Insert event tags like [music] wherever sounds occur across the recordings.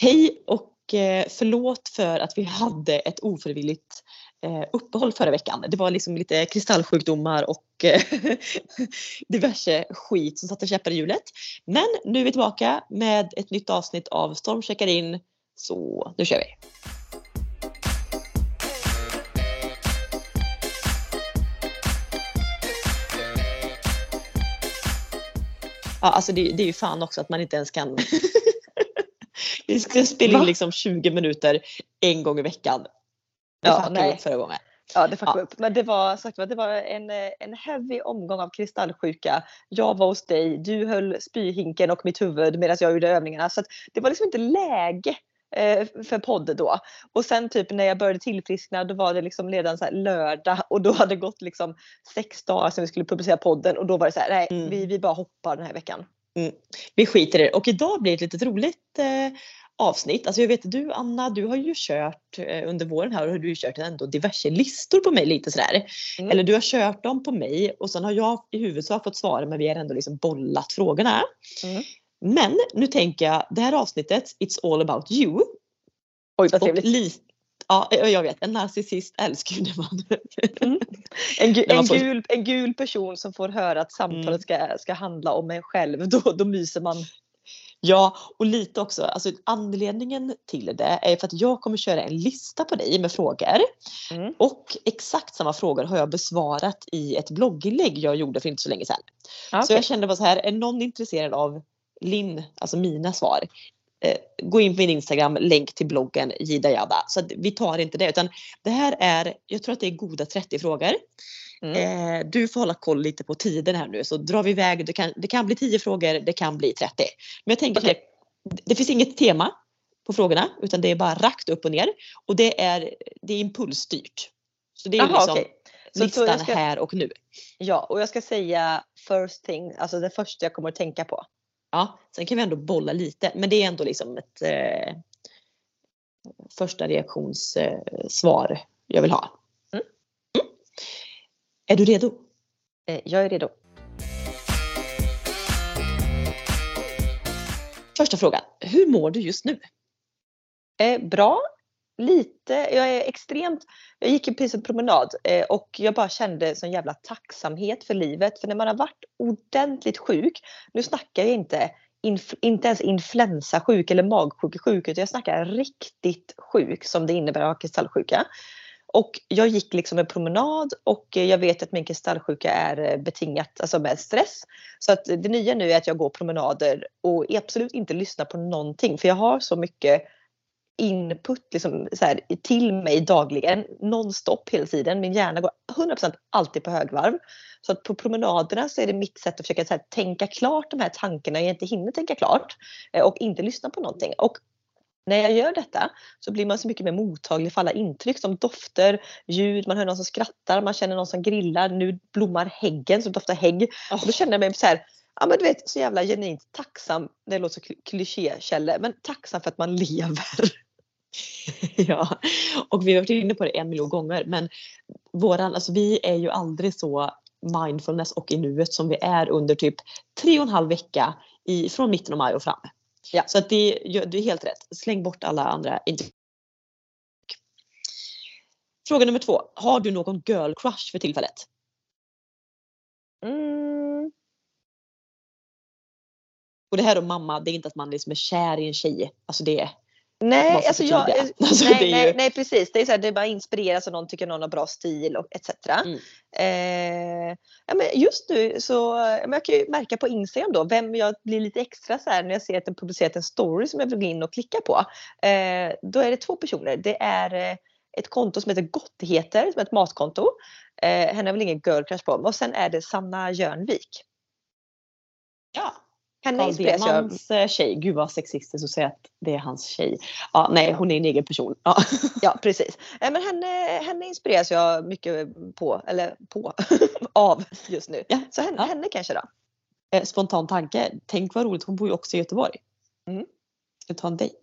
Hej och eh, förlåt för att vi hade ett ofrivilligt eh, uppehåll förra veckan. Det var liksom lite kristallsjukdomar och eh, [laughs] diverse skit som satte käppar i hjulet. Men nu är vi tillbaka med ett nytt avsnitt av Storm checkar in. Så nu kör vi! Ja, alltså det, det är ju fan också att man inte ens kan [laughs] Vi ska spela in liksom 20 minuter en gång i veckan. Det ja, fuckade upp förra gången. Ja det fuckade ja. upp. Men det var, sagt, det var en, en heavy omgång av kristallsjuka. Jag var hos dig, du höll spyhinken och mitt huvud medan jag gjorde övningarna. Så det var liksom inte läge eh, för podd då. Och sen typ när jag började tillfriskna då var det liksom redan så lördag och då hade det gått liksom sex dagar sedan vi skulle publicera podden och då var det så här, nej mm. vi, vi bara hoppar den här veckan. Mm. Vi skiter i det och idag blir det ett litet roligt eh, avsnitt. Alltså jag vet du Anna, du har ju kört eh, under våren här och har du kört ändå diverse listor på mig lite sådär. Mm. Eller du har kört dem på mig och sen har jag i huvudsak fått svara men vi har ändå liksom bollat frågorna. Mm. Men nu tänker jag det här avsnittet It's all about you. Oj vad trevligt. Ja jag vet, en narcissist älskar ju det man. Mm. En, gu- en, gul, en gul person som får höra att samtalet mm. ska, ska handla om en själv, då, då myser man. Ja, och lite också, alltså anledningen till det är för att jag kommer köra en lista på dig med frågor. Mm. Och exakt samma frågor har jag besvarat i ett blogginlägg jag gjorde för inte så länge sedan. Okay. Så jag kände bara så här, är någon intresserad av Linn, alltså mina svar, gå in på min Instagram, länk till bloggen Jida Så vi tar inte det utan det här är, jag tror att det är goda 30 frågor. Mm. Eh, du får hålla koll lite på tiden här nu så drar vi iväg. Det kan, det kan bli 10 frågor, det kan bli 30. Men jag tänker okay. det, det finns inget tema på frågorna utan det är bara rakt upp och ner och det är, det är impulsstyrt. Så det är Aha, liksom okay. så listan ska, här och nu. Ja och jag ska säga first thing, alltså det första jag kommer att tänka på. Ja, sen kan vi ändå bolla lite men det är ändå liksom ett eh, första reaktionssvar eh, jag vill ha. Är du redo? Eh, jag är redo. Första frågan. Hur mår du just nu? Eh, bra. Lite. Jag är extremt. Jag gick precis en promenad eh, och jag bara kände sån jävla tacksamhet för livet. För när man har varit ordentligt sjuk. Nu snackar jag inte Inf inte ens influensasjuk eller magsjukesjuk utan jag snackar riktigt sjuk som det innebär att ha kristallsjuka. Och jag gick liksom en promenad och jag vet att min kristallsjuka är eh, betingat alltså med stress. Så att det nya nu är att jag går promenader och absolut inte lyssnar på någonting för jag har så mycket input liksom, så här, till mig dagligen nonstop hela tiden. Min hjärna går 100% alltid på högvarv. Så att på promenaderna så är det mitt sätt att försöka så här, tänka klart de här tankarna jag inte hinner tänka klart eh, och inte lyssna på någonting. Och när jag gör detta så blir man så mycket mer mottaglig för alla intryck som dofter, ljud, man hör någon som skrattar, man känner någon som grillar, nu blommar häggen som doftar hägg. Och då känner jag mig så här, ja men du vet så jävla genuint tacksam, det låter så klichékälle, men tacksam för att man [laughs] lever. [laughs] ja, och vi har varit inne på det en miljon gånger men våran, alltså vi är ju aldrig så mindfulness och i nuet som vi är under typ tre och en halv vecka i, från mitten av maj och fram. Ja. Så att det, det är helt rätt. Släng bort alla andra intryck. Fråga nummer två. Har du någon girl crush för tillfället? Mm. Och det här då mamma, det är inte att man liksom är kär i en tjej. Alltså det är Nej, alltså jag, [laughs] alltså nej, nej, nej, precis. Det är, så här, det är bara inspireras av någon, tycker någon har bra stil och etc. Mm. Eh, ja, men just nu så men jag kan ju märka på Instagram då vem jag blir lite extra så här när jag ser att den publicerat en story som jag vill gå in och klicka på. Eh, då är det två personer. Det är eh, ett konto som heter Gottigheter som är ett matkonto. Eh, henne har väl ingen girl crush på. Och sen är det Sanna Jörnvik. Ja, henne Carl Demans jag... Tjej, gud vad sexistiskt att säga att det är hans tjej. Ja, nej, hon är en egen person. Ja, [laughs] ja precis. Men henne, henne inspireras jag mycket på, eller på, [laughs] av just nu. Ja. Så henne, ja. henne kanske då. Eh, spontan tanke, tänk vad roligt, hon bor ju också i Göteborg. Mm. Ska ta en dejt.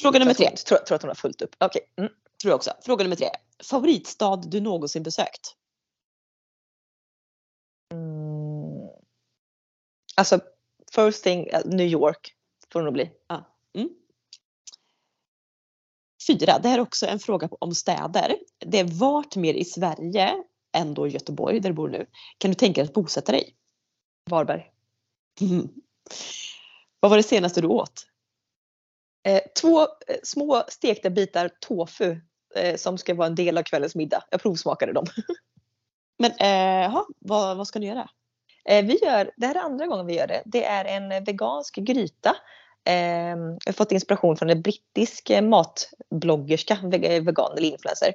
Fråga nummer tre. Tror, tror att hon har fullt upp. Okej. Okay. Mm. Tror jag också. Fråga nummer tre. Favoritstad du någonsin besökt? Alltså first thing, New York får det nog bli. Ja. Mm. Fyra, det här är också en fråga om städer. Det är vart mer i Sverige än då Göteborg där du bor nu kan du tänka dig att bosätta dig? Varberg. Mm. Vad var det senaste du åt? Eh, två eh, små stekta bitar tofu eh, som ska vara en del av kvällens middag. Jag provsmakade dem. [laughs] Men eh, vad, vad ska ni göra? Eh, vi gör, det här är andra gången vi gör det. Det är en vegansk gryta. Ehm, jag har fått inspiration från en brittisk eh, matbloggerska, eh, vegan eller influencer.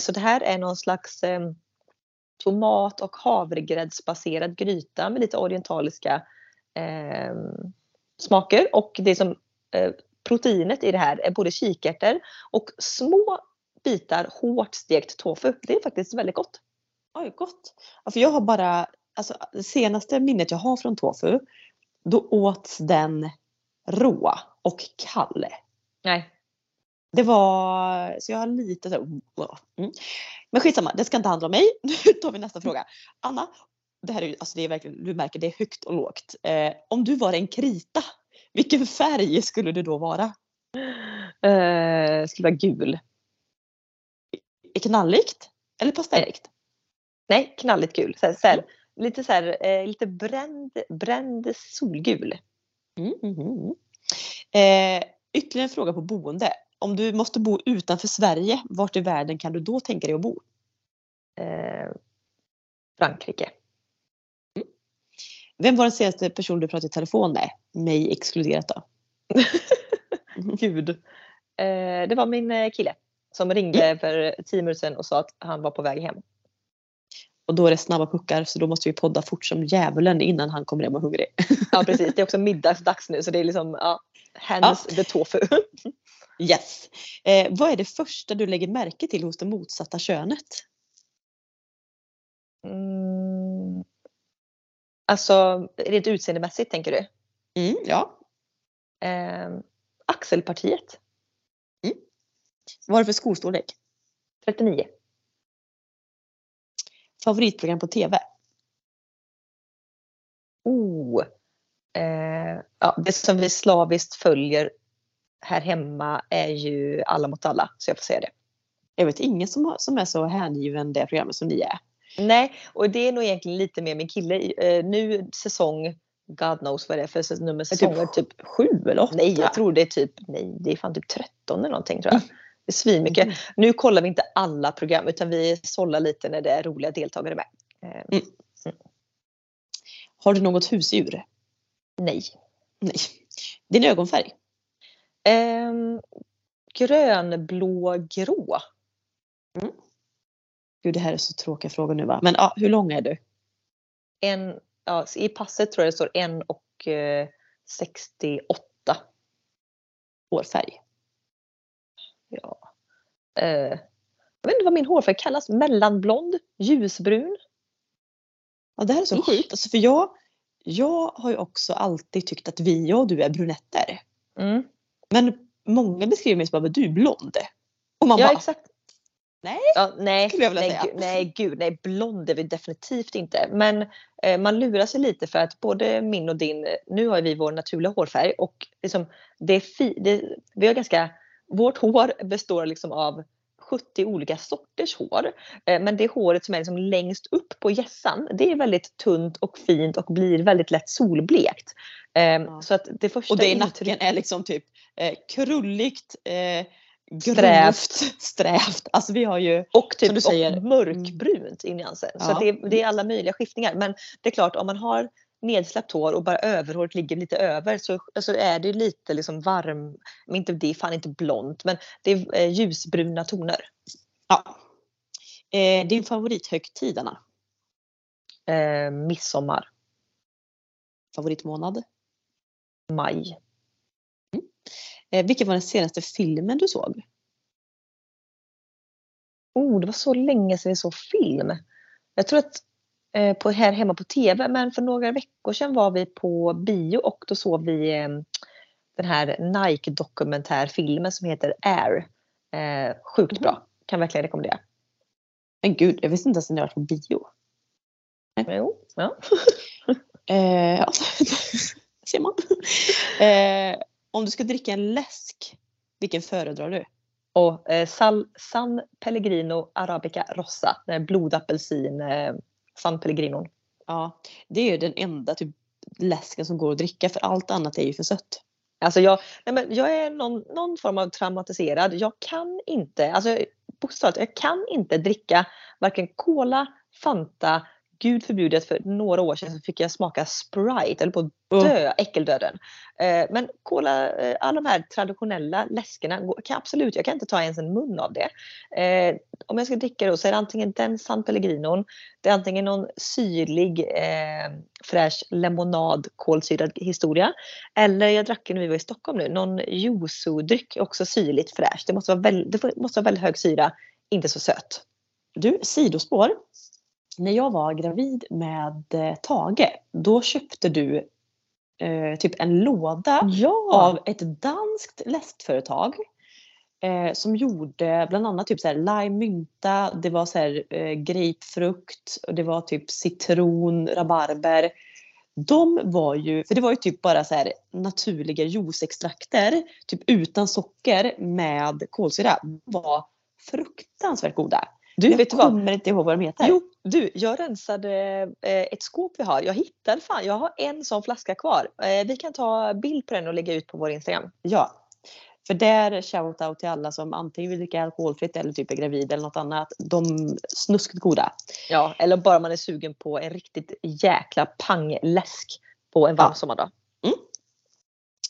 Så det här är någon slags ehm, tomat och havregräddsbaserad gryta med lite orientaliska ehm, smaker. Och det som proteinet i det här är både kikärtor och små bitar hårt stekt tofu. Det är faktiskt väldigt gott. Oj, gott. Ja, för jag har bara, alltså det senaste minnet jag har från tofu, då åts den rå och kall. Nej. Det var, så jag har lite så mm. Men skitsamma, det ska inte handla om mig. [laughs] Nu tar vi nästa fråga. Anna, det här är, alltså det är verkligen, du märker det är högt och lågt. Eh, om du var en krita, vilken färg skulle du då vara? Eh, skulle vara gul. Knalligt? Eller pastelligt? Nej, knalligt gul. Så här, så här. Lite, så här, eh, lite bränd, bränd solgul. Mm, mm, mm. eh, ytterligare en fråga på boende. Om du måste bo utanför Sverige, vart i världen kan du då tänka dig att bo? Eh, Frankrike. Mm. Vem var den senaste person du pratade i telefon med? Mig exkluderat då. [laughs] Gud. Eh, det var min eh, kille som ringde mm. för tio minuter sedan och sa att han var på väg hem. Och då är det snabba puckar så då måste vi podda fort som djävulen innan han kommer hem och hungrig. [laughs] ja precis, det är också middagsdags nu så det är liksom ja, hands ja. the tofu. [laughs] yes. Eh, vad är det första du lägger märke till hos det motsatta könet? Mm. Alltså rent utseendemässigt tänker du? Mm, ja. Eh, axelpartiet. Mm. Vad är det för skostorlek? 39. Favoritprogram på TV? Oh. Eh, ja, det som vi slaviskt följer här hemma är ju Alla mot alla, så jag får säga det. Jag vet ingen som, som är så hängiven det programmet som ni är. Nej, och det är nog egentligen lite mer min kille. Eh, nu säsong, God knows vad det är för nummer säsonger, typ, typ sju eller åtta? Nej, jag tror det är typ, nej, det är fan typ 13 eller någonting tror jag. [laughs] Svinmycket. Mm. Nu kollar vi inte alla program utan vi sållar lite när det är roliga deltagare med. Eh, mm. Mm. Har du något husdjur? Nej. Nej. Din ögonfärg? Eh, grönblågrå. Mm. Gud det här är så tråkiga frågor nu va. Men ja, hur lång är du? En, ja, I passet tror jag det står 1 och eh, 68. Hårfärg? Ja. Eh, jag vet inte vad min hårfärg kallas. Mellanblond? Ljusbrun? Ja det här är så sjukt. Alltså, för jag, jag har ju också alltid tyckt att vi och du är brunetter. Mm. Men många beskriver mig som att du är blond. Och man ja bara, exakt. Nej, ja, nej, skulle jag vilja nej, säga. Gud, nej gud, nej blond är vi definitivt inte. Men eh, man lurar sig lite för att både min och din, nu har vi vår naturliga hårfärg och liksom, det är fi, det, vi har ganska, vårt hår består liksom av 70 olika sorters hår. Eh, men det håret som är liksom längst upp på gässan, det är väldigt tunt och fint och blir väldigt lätt solblekt. Eh, ja. Så att det första och det i nacken är liksom typ eh, krulligt, eh, Strävt. [laughs] Strävt. Alltså vi har ju och typ du säger, och mörkbrunt i nyansen. Ja. Så det, det, är alla möjliga skiftningar. Men det är klart om man har nedsläppt hår och bara överhåret ligger lite över så alltså är det lite liksom varm, men inte, det är fan inte blont men det är eh, ljusbruna toner. Ja. Eh, din favorithögtid Anna? Eh, midsommar. Favoritmånad? Maj. Eh, vilken var den senaste filmen du såg? Oh, det var så länge sedan vi såg film. Jag tror att på, här hemma på TV, men för några veckor sedan var vi på bio och då såg vi eh, den här Nike-dokumentärfilmen som heter Air. Eh, sjukt mm. bra, kan verkligen rekommendera. Men gud, jag visste inte ens att ni var på bio. Jo, ja. [laughs] eh, ja. [laughs] ser man. Eh, om du ska dricka en läsk, vilken föredrar du? Och eh, Sal, San Pellegrino Arabica Rossa, blodapelsin eh, San Pellegrino. Ja, det är ju den enda typ läsken som går att dricka för allt annat är ju för sött. Alltså jag, nej men jag är någon, någon form av traumatiserad. Jag kan inte, alltså bokstavligt, jag kan inte dricka varken Cola, Fanta, gud förbjudet för några år sedan så fick jag smaka Sprite, eller på att dö, uh. äckeldöden. Eh, men cola, eh, alla de här traditionella läskerna, kan absolut, jag kan inte ta ens en mun av det. Om jag ska dricka då så är det antingen den San Pellegrinon, det är antingen någon syrlig eh, fräsch lemonad kolsyrad historia. Eller jag drack när vi var i Stockholm nu, någon yuzu-dryck, också syrligt fräsch. Det måste vara, väldigt, det måste vara väldigt hög syra, inte så söt. Du, sidospår när jag var gravid med eh, Tage, då köpte du eh, typ en låda ja. av ett danskt läskföretag eh, som gjorde bland annat typ så här lime mynta, det var så här eh, grapefrukt och det var typ citron, rabarber. De var ju, för det var ju typ bara så här naturliga juiceextrakter, typ utan socker med kolsyra. Var fruktansvärt goda. Du, jag vet kommer vad? inte ihåg vad de heter. Jo, du, jag rensade eh, ett skåp vi har. Jag hittade fan, jag har en sån flaska kvar. Eh, vi kan ta bild på den och lägga ut på vår Instagram. Ja. För där shoutout till alla som antingen vill dricka alkoholfritt eller typ är gravid eller något annat. De snuskigt goda. Ja, eller bara man är sugen på en riktigt jäkla pangläsk på en varm ja. sommardag. Mm.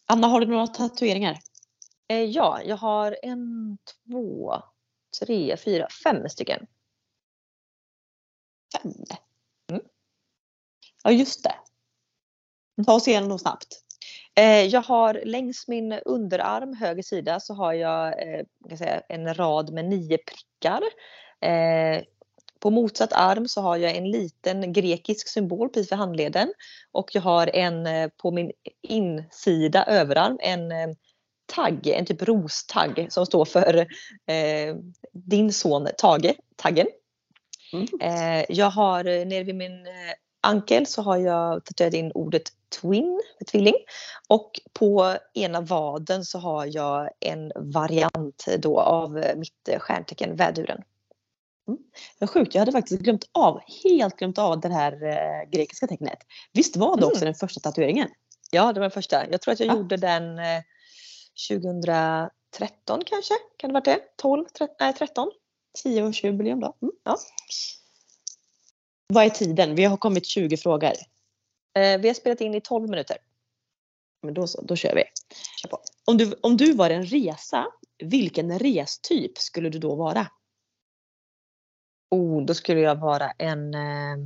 Anna, har du några tatueringar? Eh, ja, jag har en, två, tre, fyra, fem stycken. Fem? Mm. Ja just det. Ta oss igenom dem snabbt. Eh, jag har längs min underarm, höger sida, så har jag eh, kan säga, en rad med nio prickar. Eh, på motsatt arm så har jag en liten grekisk symbol precis för handleden. Och jag har en på min insida överarm en tagg, en typ rostagg som står för eh, din son Tage, taggen. Mm. Eh, jag har nere vid min ankel så har jag tatuerat in ordet twin, tvilling. Och på ena vaden så har jag en variant då av eh, mitt stjärntecken väduren. Mm. Sjukt, jag hade faktiskt glömt av, helt glömt av det här eh, grekiska tecknet. Visst var det också mm. den första tatueringen? Ja, det var den första. Jag tror att jag ah. gjorde den eh, 2013 kanske? Kan det varit det? 12? 13, nej 13? 10-årsjubileum då. Mm. Ja. Vad är tiden? Vi har kommit 20 frågor. Eh, vi har spelat in i 12 minuter. Men då så, då kör vi. Kör på. Om, du, om du var en resa, vilken restyp skulle du då vara? Oh, då skulle jag vara en eh,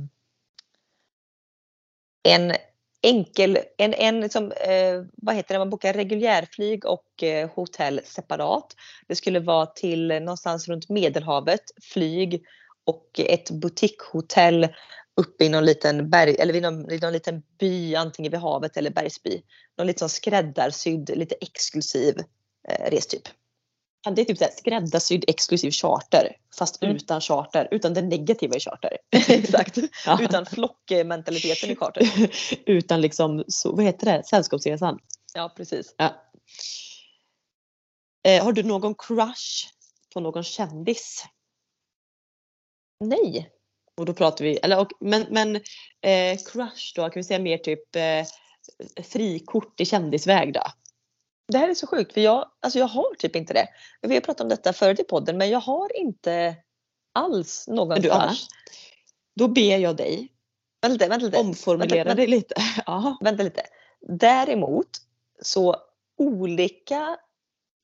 en enkel, en, en liksom, eh, vad heter det, man bokar reguljärflyg och eh, hotell separat. Det skulle vara till någonstans runt Medelhavet, flyg och ett boutiquehotell uppe i någon liten berg, eller vid någon, vid någon liten by, antingen vid havet eller bergsby. Någon lite skräddarsydd, lite exklusiv eh, restyp. Det är typ så här skräddarsydd exklusiv charter fast mm. utan charter, utan det negativa i charter. [laughs] Exakt, [laughs] ja. utan flockmentaliteten i charter. [laughs] utan liksom, så, vad heter det, sällskapsresan. Ja precis. Ja. Eh, har du någon crush på någon kändis? Nej. Och då pratar vi, eller, och, men, men eh, crush då, kan vi säga mer typ eh, frikort i kändisväg då? Det här är så sjukt för jag, alltså jag har typ inte det. Vi har pratat om detta förut i podden men jag har inte alls någon du, Anna, Då ber jag dig vänta lite, vänta lite. omformulera vänta, dig lite. [laughs] Ja. Vänta lite. Däremot så olika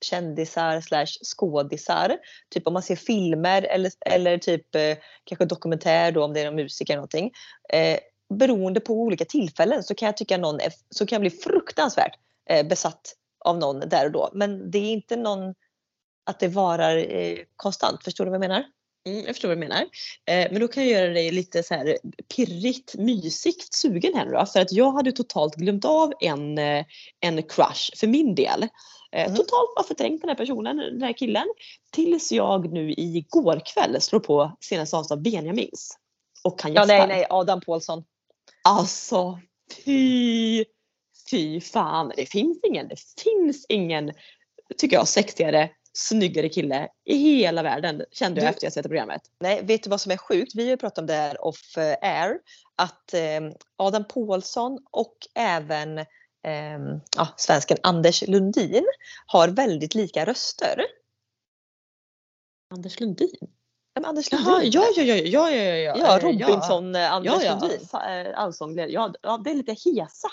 kändisar slash skådisar. Typ om man ser filmer eller, eller typ eh, kanske dokumentär då om det är någon musiker eller någonting. Eh, beroende på olika tillfällen så kan jag tycka någon är, så kan jag bli fruktansvärt eh, besatt av någon där och då. Men det är inte någon att det varar eh, konstant. Förstår du vad jag menar? Mm, jag förstår vad du menar. Eh, men då kan jag göra dig lite så här pirrigt, mysigt sugen här nu då. För att jag hade totalt glömt av en, eh, en crush för min del. Eh, mm. Totalt bara förträngt den här personen, den här killen. Tills jag nu igår kväll slår på senaste avsnitt av Benjamins. Och han Ja nej nej, Adam Pålsson. Alltså fy fy fan, det finns ingen, det finns ingen, tycker jag, sexigare snyggare kille i hela världen kände jag Du- efter jag sett programmet. Nej, vet du vad som är sjukt? Vi har ju pratat om det här off eh, air. Att eh, Adam Pålsson och även ja, svensken Anders Lundin har väldigt lika röster. Anders Lundin? Ja, Anders Jaha, Lundin. ja, ja, ja, ja, ja, ja, Ja, eh, Robinson eh, Anders Ja, ja, Lundin. Eh, allsångled. Ja, ja, det är lite hesa.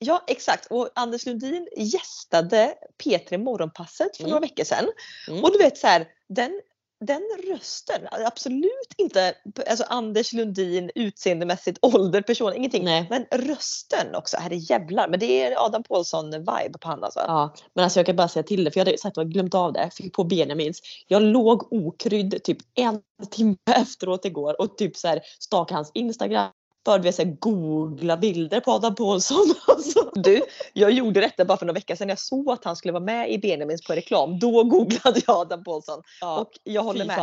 Ja exakt och Anders Lundin gästade P3 Morgonpasset för Mm. några veckor sedan. Mm. Och du vet så här, den, den rösten, absolut inte alltså Anders Lundin utseendemässigt, ålder, person, ingenting. Nej. Men rösten också, herre jävlar. Men det är Adam Pålsson-vibe på han alltså. Ja, men alltså jag kan bara säga till det för jag hade sagt att jag glömt av det. Fick på Benjamins. Jag låg okrydd typ en timme [laughs] efteråt igår och typ så här stakade hans Instagram. Började vi så googla bilder på Adam Pålsson. [laughs] Alltså. Du, jag gjorde detta bara för några veckor sedan. Jag såg att han skulle vara med i Benjamins på reklam. Då googlade jag Adam Pålsson. Ja, Och jag håller med.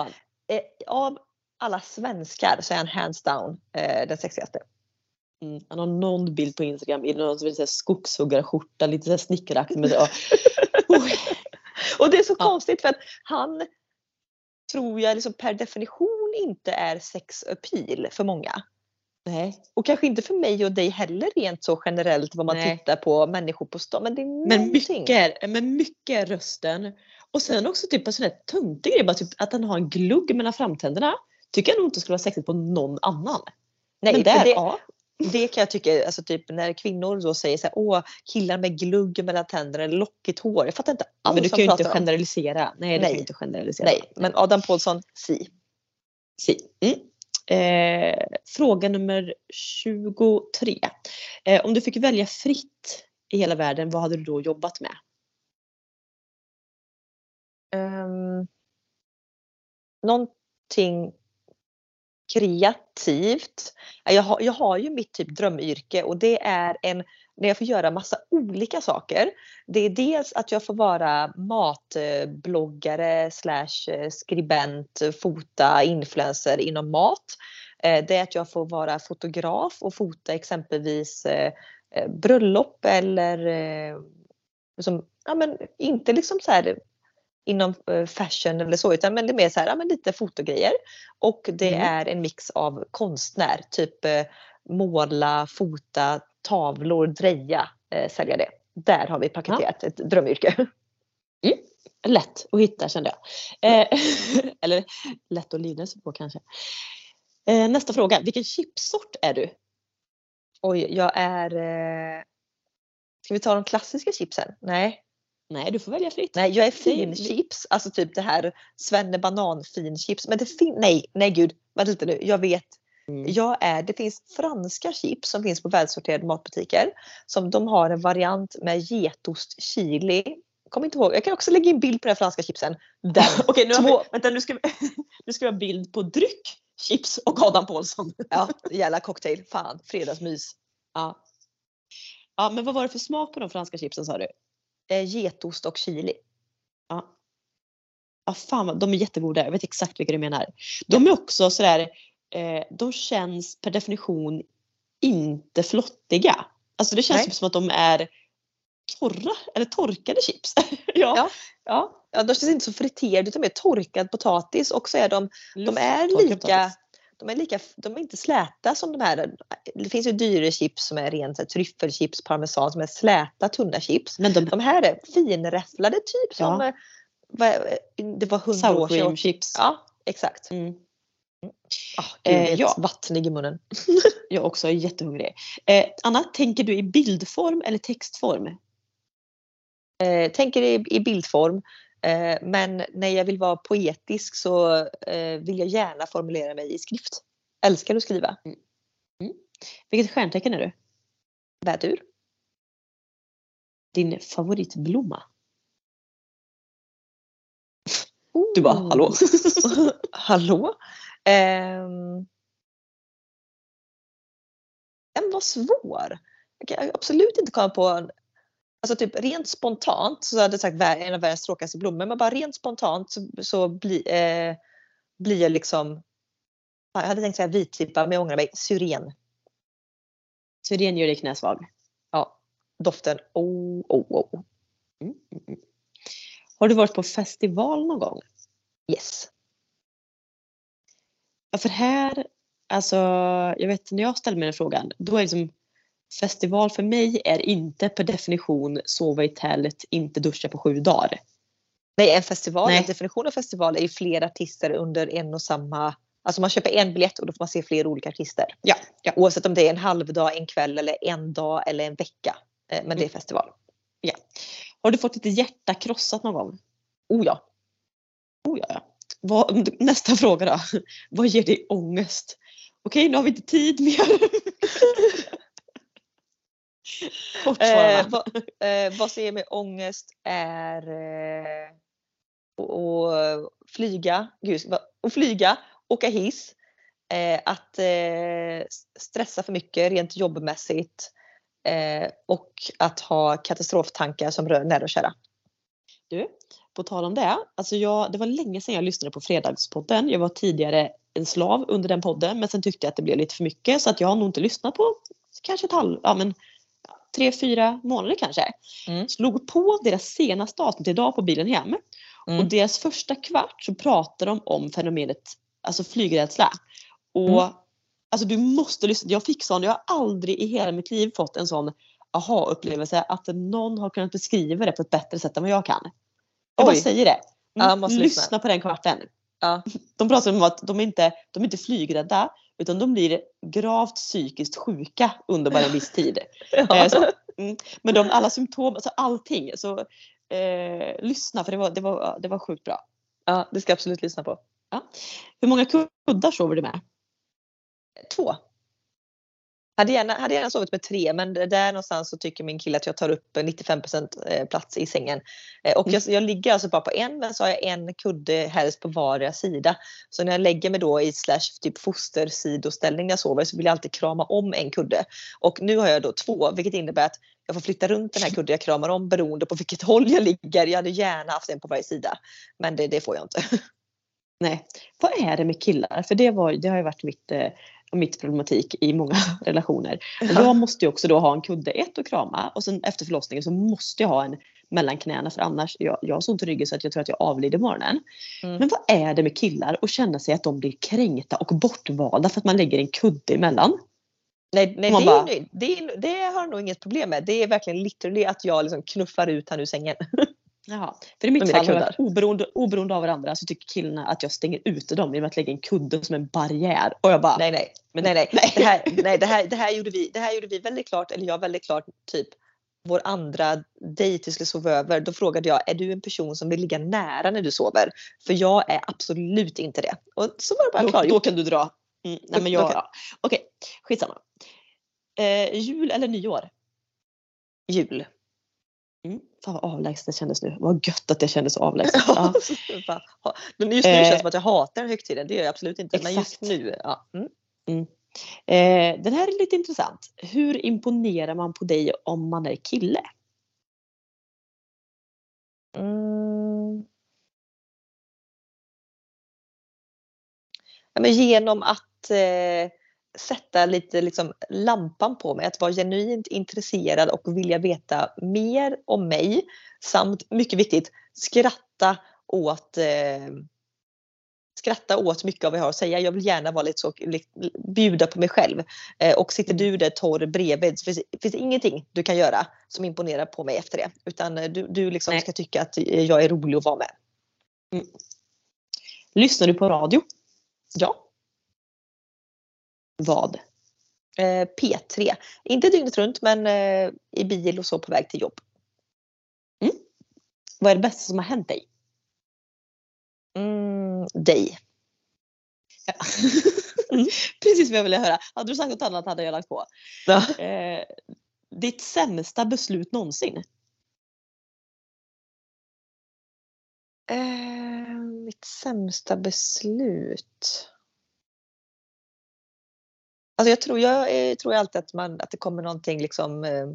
Eh, av alla svenskar så är han hands down eh, den sexigaste. Mm. Han har någon bild på Instagram i någon skogshuggarskjorta, lite så här snickeraktig. Men, [laughs] ja. Och det är så Ja. konstigt för att han tror jag liksom per definition inte är sex appeal för många. Nej. Och kanske inte för mig och dig heller rent så generellt vad man Nej. tittar på människor på stan. Men det är Men någonting. mycket, men mycket är rösten. Och sen också typ en sån här töntig grej, bara typ att han har en glugg mellan framtänderna. Tycker jag nog inte skulle vara sexigt på någon annan. Nej, men där, det, ja. det kan jag tycka, alltså typ när kvinnor då säger så här, åh killar med glugg mellan tänderna eller lockigt hår. Jag fattar inte alls Men du kan ju inte pratar om. generalisera. Nej, kan Nej. du inte generalisera. Nej, men Adam Pålsson, si. Si. Mm. Eh, fråga nummer 23. Eh, om du fick välja fritt i hela världen, vad hade du då jobbat med? Um, någonting kreativt. Jag har, jag har ju mitt typ drömyrke och det är en, när jag får göra massa olika saker. Det är dels att jag får vara matbloggare slash eh, skribent, fota influencer inom mat. Eh, Det är att jag får vara fotograf och fota exempelvis eh, bröllop eller eh, som, ja, men inte liksom så här inom fashion eller så utan men det är mer så här, ja, men lite fotogrejer. Och det Mm. är en mix av konstnär, typ måla, fota, tavlor, dreja, eh, sälja det. Där har vi paketerat ett drömyrke. Lätt att hitta kände jag. Eh, [laughs] eller lätt att livnära sig på kanske. Eh, nästa fråga. Vilken chipsort är du? Oj, jag är... Eh... Ska vi ta de klassiska chipsen? Nej. Nej, du får välja fritt. Nej, jag är finchips. Alltså typ det här Svenne banan finchips. Men det fin... Nej, nej gud. Vänta lite nu. Jag vet. Mm. Jag är, det finns franska chips som finns på välsorterade matbutiker. Som de har en variant med getost, chili. Kom inte ihåg. Jag kan också lägga in bild på den franska chipsen. Den. [laughs] Okej, nu vi, vänta nu ska vi, [laughs] nu ska vi ha bild på dryck, chips och Adam Pålsson. [laughs] Ja, jävla cocktail. Fan, fredagsmys. Ja. ja, men vad var det för smak på de franska chipsen sa du? Eh, getost och chili. Ja. Ja, fan de är jättegoda. Jag vet exakt vilka du menar. De är också sådär, eh, de känns per definition inte flottiga. Alltså det känns Nej. typ som att de är torra eller torkade chips. [laughs] ja. Ja. ja. Ja, de känns inte så friterade utan mer torkad potatis och så är de De är lika, de är lika, de är inte släta som de här. Det finns ju dyrare chips som är rent här tryffelchips, parmesan som är släta tunna chips. Men de De här är finräfflade typ som Ja. eh, vad- det var hundra år sedan. chips. Ja, exakt. Mm. Ah, gud, Eh, ja. vattnig i munnen. [laughs] Jag också är jättehungrig. Eh, Anna, tänker du i bildform eller textform? Eh, tänker i, i bildform. Eh, men när jag vill vara poetisk så eh, vill jag gärna formulera mig i skrift. Älskar att skriva. Vilket stjärntecken är du? Vädur. Din favoritblomma? Du bara, hallå? [laughs] Hallå? Ehm. Den var svår. Jag kan absolut inte komma på en, Alltså typ rent spontant så hade jag sagt en av världens tråkigaste blommor. Men bara rent spontant så, så bli, eh, blir jag liksom ja, jag hade tänkt säga vitlippa men jag ångrar mig. Syren. Syren gör dig knäsvag. Ja, doften. Oh, oh, oh. Mm. Har du varit på festival någon gång? Yes. Ja, för här, alltså jag vet när jag ställer mig den frågan, då är det som festival för mig är inte per definition sova i tält, inte duscha på sju dagar. Nej, en festival, Nej. en definition av festival är ju flera artister under en och samma Alltså man köper en biljett och då får man se flera olika artister. Ja, ja. Oavsett om det är en halvdag, en kväll eller en dag eller en vecka. Eh, Men det är festival. Har du fått ditt hjärta krossat någon gång? Oh ja. Oh, ja, ja. Vad, nästa fråga då. Vad ger dig ångest? Okej, nu har vi inte tid mer. Kort Eh, vad, eh, vad som ger mig ångest är eh, att att flyga, gud, att flyga, åka hiss, eh, att eh, stressa för mycket rent jobbmässigt eh, och att ha katastroftankar som rör nära och kära. Du, på tal om det. Alltså jag, det var länge sedan jag lyssnade på Fredagspodden. Jag var tidigare en slav under den podden men sen tyckte jag att det blev lite för mycket så att jag har nog inte lyssnat på kanske ett halv, ja men tre, fyra månader kanske. Mm. Slog på deras senaste avsnitt idag på bilen hem Mm. och deras första kvart så pratar de om fenomenet alltså flygrädsla. Och Mm. alltså du måste lyssna. Jag fick sån, jag har aldrig i hela mitt liv fått en sån aha-upplevelse att någon har kunnat beskriva det på ett bättre sätt än vad jag kan. Jag bara säger det. Ja, lyssna. lyssna. på den kvarten. Ja. [laughs] De pratar om att de inte de är inte flygrädda utan de blir gravt psykiskt sjuka under bara en viss tid. [laughs] Eh, så, mm, men de, alla symptom, alltså allting. Så, eh, lyssna för det var, det, var, det var sjukt bra. ja, det ska jag absolut lyssna på. Hur många kuddar sover du med? Två. Hade gärna, hade gärna sovit med tre men där någonstans så tycker min kille att jag tar upp 95 eh, plats i sängen. Eh, Och jag, jag ligger alltså bara på en men så har jag en kudde helst på vardera sida. Så när jag lägger mig då i slash typ fostersidoställning när jag sover så vill jag alltid krama om en kudde. Och nu har jag då två vilket innebär att jag får flytta runt den här kudden jag kramar om beroende på vilket [laughs] håll jag ligger. Jag hade gärna haft en på varje sida. Men det, det får jag inte. [laughs] Nej. Vad är det med killar? För det, var, det har ju varit mitt, eh, mitt problematik i många [laughs] relationer. Och jag måste ju också då ha en kudde ett och krama och sen efter förlossningen så måste jag ha en mellan knäna för annars, jag, jag har så ont i ryggen så att jag tror att jag avlider morgonen. Mm. Men vad är det med killar och känna sig att de blir kränkta och bortvalda för att man lägger en kudde emellan? Nej, nej det, bara- är, det, är, det har jag nog inget problem med. Det är verkligen literally att jag liksom knuffar ut han ur sängen. [laughs] Jaha. För i mitt fall, kuddar. oberoende, oberoende av varandra så tycker killarna att jag stänger ute dem genom att lägga en kudde som en barriär. Och jag bara, Nej, nej. Men- nej, nej. nej. Det, här, [laughs] nej det, här, det, här gjorde vi, det här gjorde vi väldigt klart, eller jag väldigt klart, typ vår andra dejt vi skulle sova över. Då frågade jag, är du en person som vill ligga nära när du sover? För jag är absolut inte det. Och så var det bara då, klargjort. då kan du dra. Mm, nej, men jag, ja. Okej, skitsamma. Eh, jul eller nyår? Jul. Mm. Fan vad avlägset det kändes nu. Vad gött att det kändes så avlägset. [laughs] Ja. Men just nu Eh, känns det som att jag hatar den högtiden. Det gör jag absolut inte. Men just exakt. nu, ja. Mm. Eh, den här är lite intressant. Hur imponerar man på dig om man är kille? Mm. Ja, men genom att eh, sätta lite liksom, lampan på mig, att vara genuint intresserad och vilja veta mer om mig. Samt, mycket viktigt, skratta åt eh, skratta åt mycket av vad jag har att säga. Jag vill gärna vara lite så, bjuda på mig själv. Eh, och sitter du där torr bredvid så finns finns ingenting du kan göra som imponerar på mig efter det. Utan eh, du, du liksom Nej. ska tycka att eh, jag är rolig att vara med. Lyssnar du på radio? Ja. Vad? Eh, P3. Inte dygnet runt men eh, i bil och så på väg till jobb. Vad är det bästa som har hänt dig? Mm, dig. [laughs] Mm. Precis vad jag ville höra. Hade du sagt något annat hade jag lagt på. Ja. Eh, ditt sämsta beslut någonsin? Eh, mitt sämsta beslut. Alltså jag tror, jag tror alltid att, man, att det kommer någonting liksom, eh,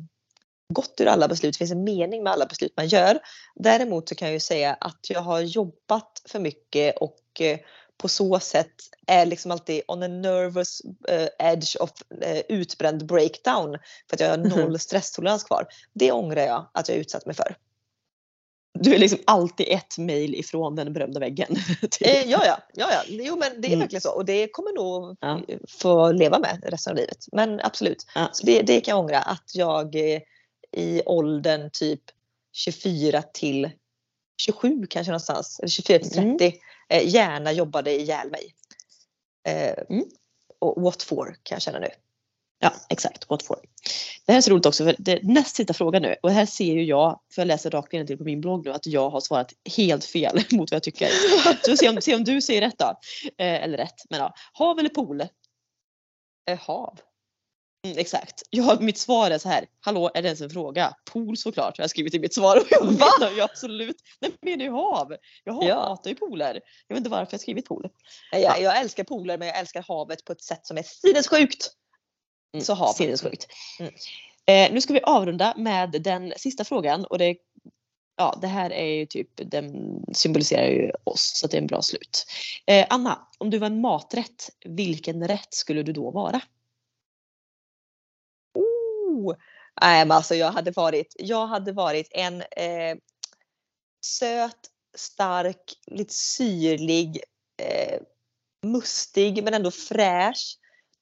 gott ur alla beslut. Det finns en mening med alla beslut man gör. Däremot så kan jag ju säga att jag har jobbat för mycket och eh, på så sätt är liksom alltid on a nervous eh, edge of utbränd breakdown. För att jag har noll stresstolerans kvar. Det ångrar jag att jag utsatt mig för. Du är liksom alltid ett mail ifrån den berömda väggen. [laughs] Typ. Eh, ja, ja, ja, ja. Jo, men det är mm. verkligen så och det kommer nog ja. få leva med resten av livet. Men absolut, ja. så det, det kan jag ångra att jag eh, i åldern typ 24 till 27 kanske någonstans, eller 24 till 30 mm. eh, gärna jobbade ihjäl mig. Eh, mm. Och what for kan jag känna nu. Ja exakt, what for. Det här är så roligt också för det är näst sista frågan nu och här ser ju jag, för jag läser rakt till på min blogg nu, att jag har svarat helt fel [laughs] mot vad jag tycker. Så se om, se om du säger rätt då. Eh, eller rätt, men ja. Hav eller pool? Eh, hav. Mm, exakt. Jag, mitt svar är så här. Hallå, är det ens en fråga? Pool såklart har jag skrivit i mitt svar. Och jag menar ju absolut. Nej, jag menar ju hav. Jag hatar ju pooler. Jag vet inte varför jag skrivit pool. Jag, ja. jag älskar pooler men jag älskar havet på ett sätt som är sinnessjukt. Mm, så hav. Sinnessjukt. Mm. Eh, nu ska vi avrunda med den sista frågan och det ja, det här är ju typ, den symboliserar ju oss så det är en bra slut. Eh, Anna, om du var en maträtt, vilken rätt skulle du då vara? Nej men alltså jag hade varit, jag hade varit en eh, söt, stark, lite syrlig, eh, mustig men ändå fräsch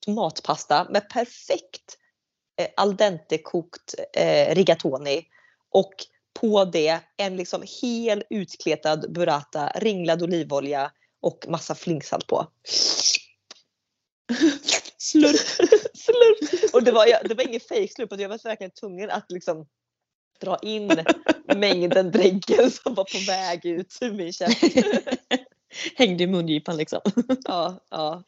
tomatpasta med perfekt eh, al dente kokt eh, rigatoni och på det en liksom hel utkletad burrata, ringlad olivolja och massa flingsalt på. Slurp. [laughs] Slurp. Och det var, det var ingen fejkslurp, jag var verkligen tvungen att liksom dra in mängden dregel som var på väg ut ur min käft. [laughs] Hängde i mungipan liksom. Ja, ja.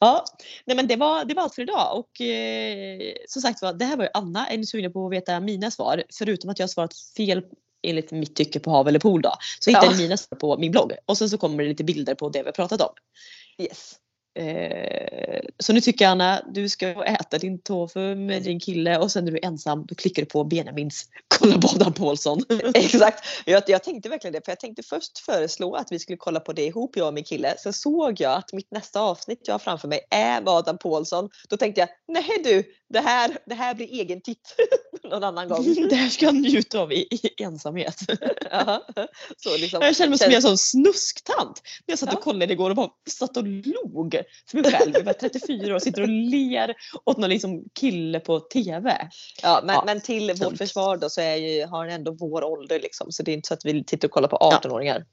Ja, nej men det var, det var allt för idag och eh, som sagt var, det här var ju Anna. Är ni sugna på att veta mina svar? Förutom att jag har svarat fel enligt mitt tycke på hav eller pool då. Så hittar ja. ni mina svar på min blogg och sen så kommer det lite bilder på det vi har pratat om. Yes. Eh, så nu tycker jag Anna, du ska äta din tofu med din kille och sen är du ensam, då klickar du på Benjamins kolla på Adam Paulsson. [laughs] Exakt, jag, jag tänkte verkligen det för jag tänkte först föreslå att vi skulle kolla på det ihop jag och min kille. Sen såg jag att mitt nästa avsnitt jag har framför mig är Adam Paulsson. Då tänkte jag, nej du, det här, det här blir egen titt [laughs] någon annan gång. [laughs] Det här ska jag njuta av i, i ensamhet. så liksom, jag känner mig som en sån snusktant. När jag satt och kollade igår och bara satt och log för mig själv. Jag var 34 år och sitter och ler åt någon liksom kille på TV. Ja men, ja, men till vårt försvar då så är ju, har ändå vår ålder liksom. Så det är inte så att vi tittar och kollar på 18-åringar. Ja.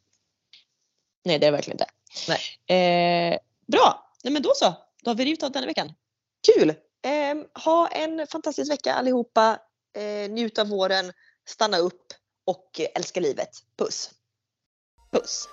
Nej det är verkligen inte. Eh, bra, Nej, men då så. Då har vi rivit av denna veckan. Kul! Eh, ha en fantastisk vecka allihopa. Eh, njut av våren, stanna upp och älska livet. Puss! Puss!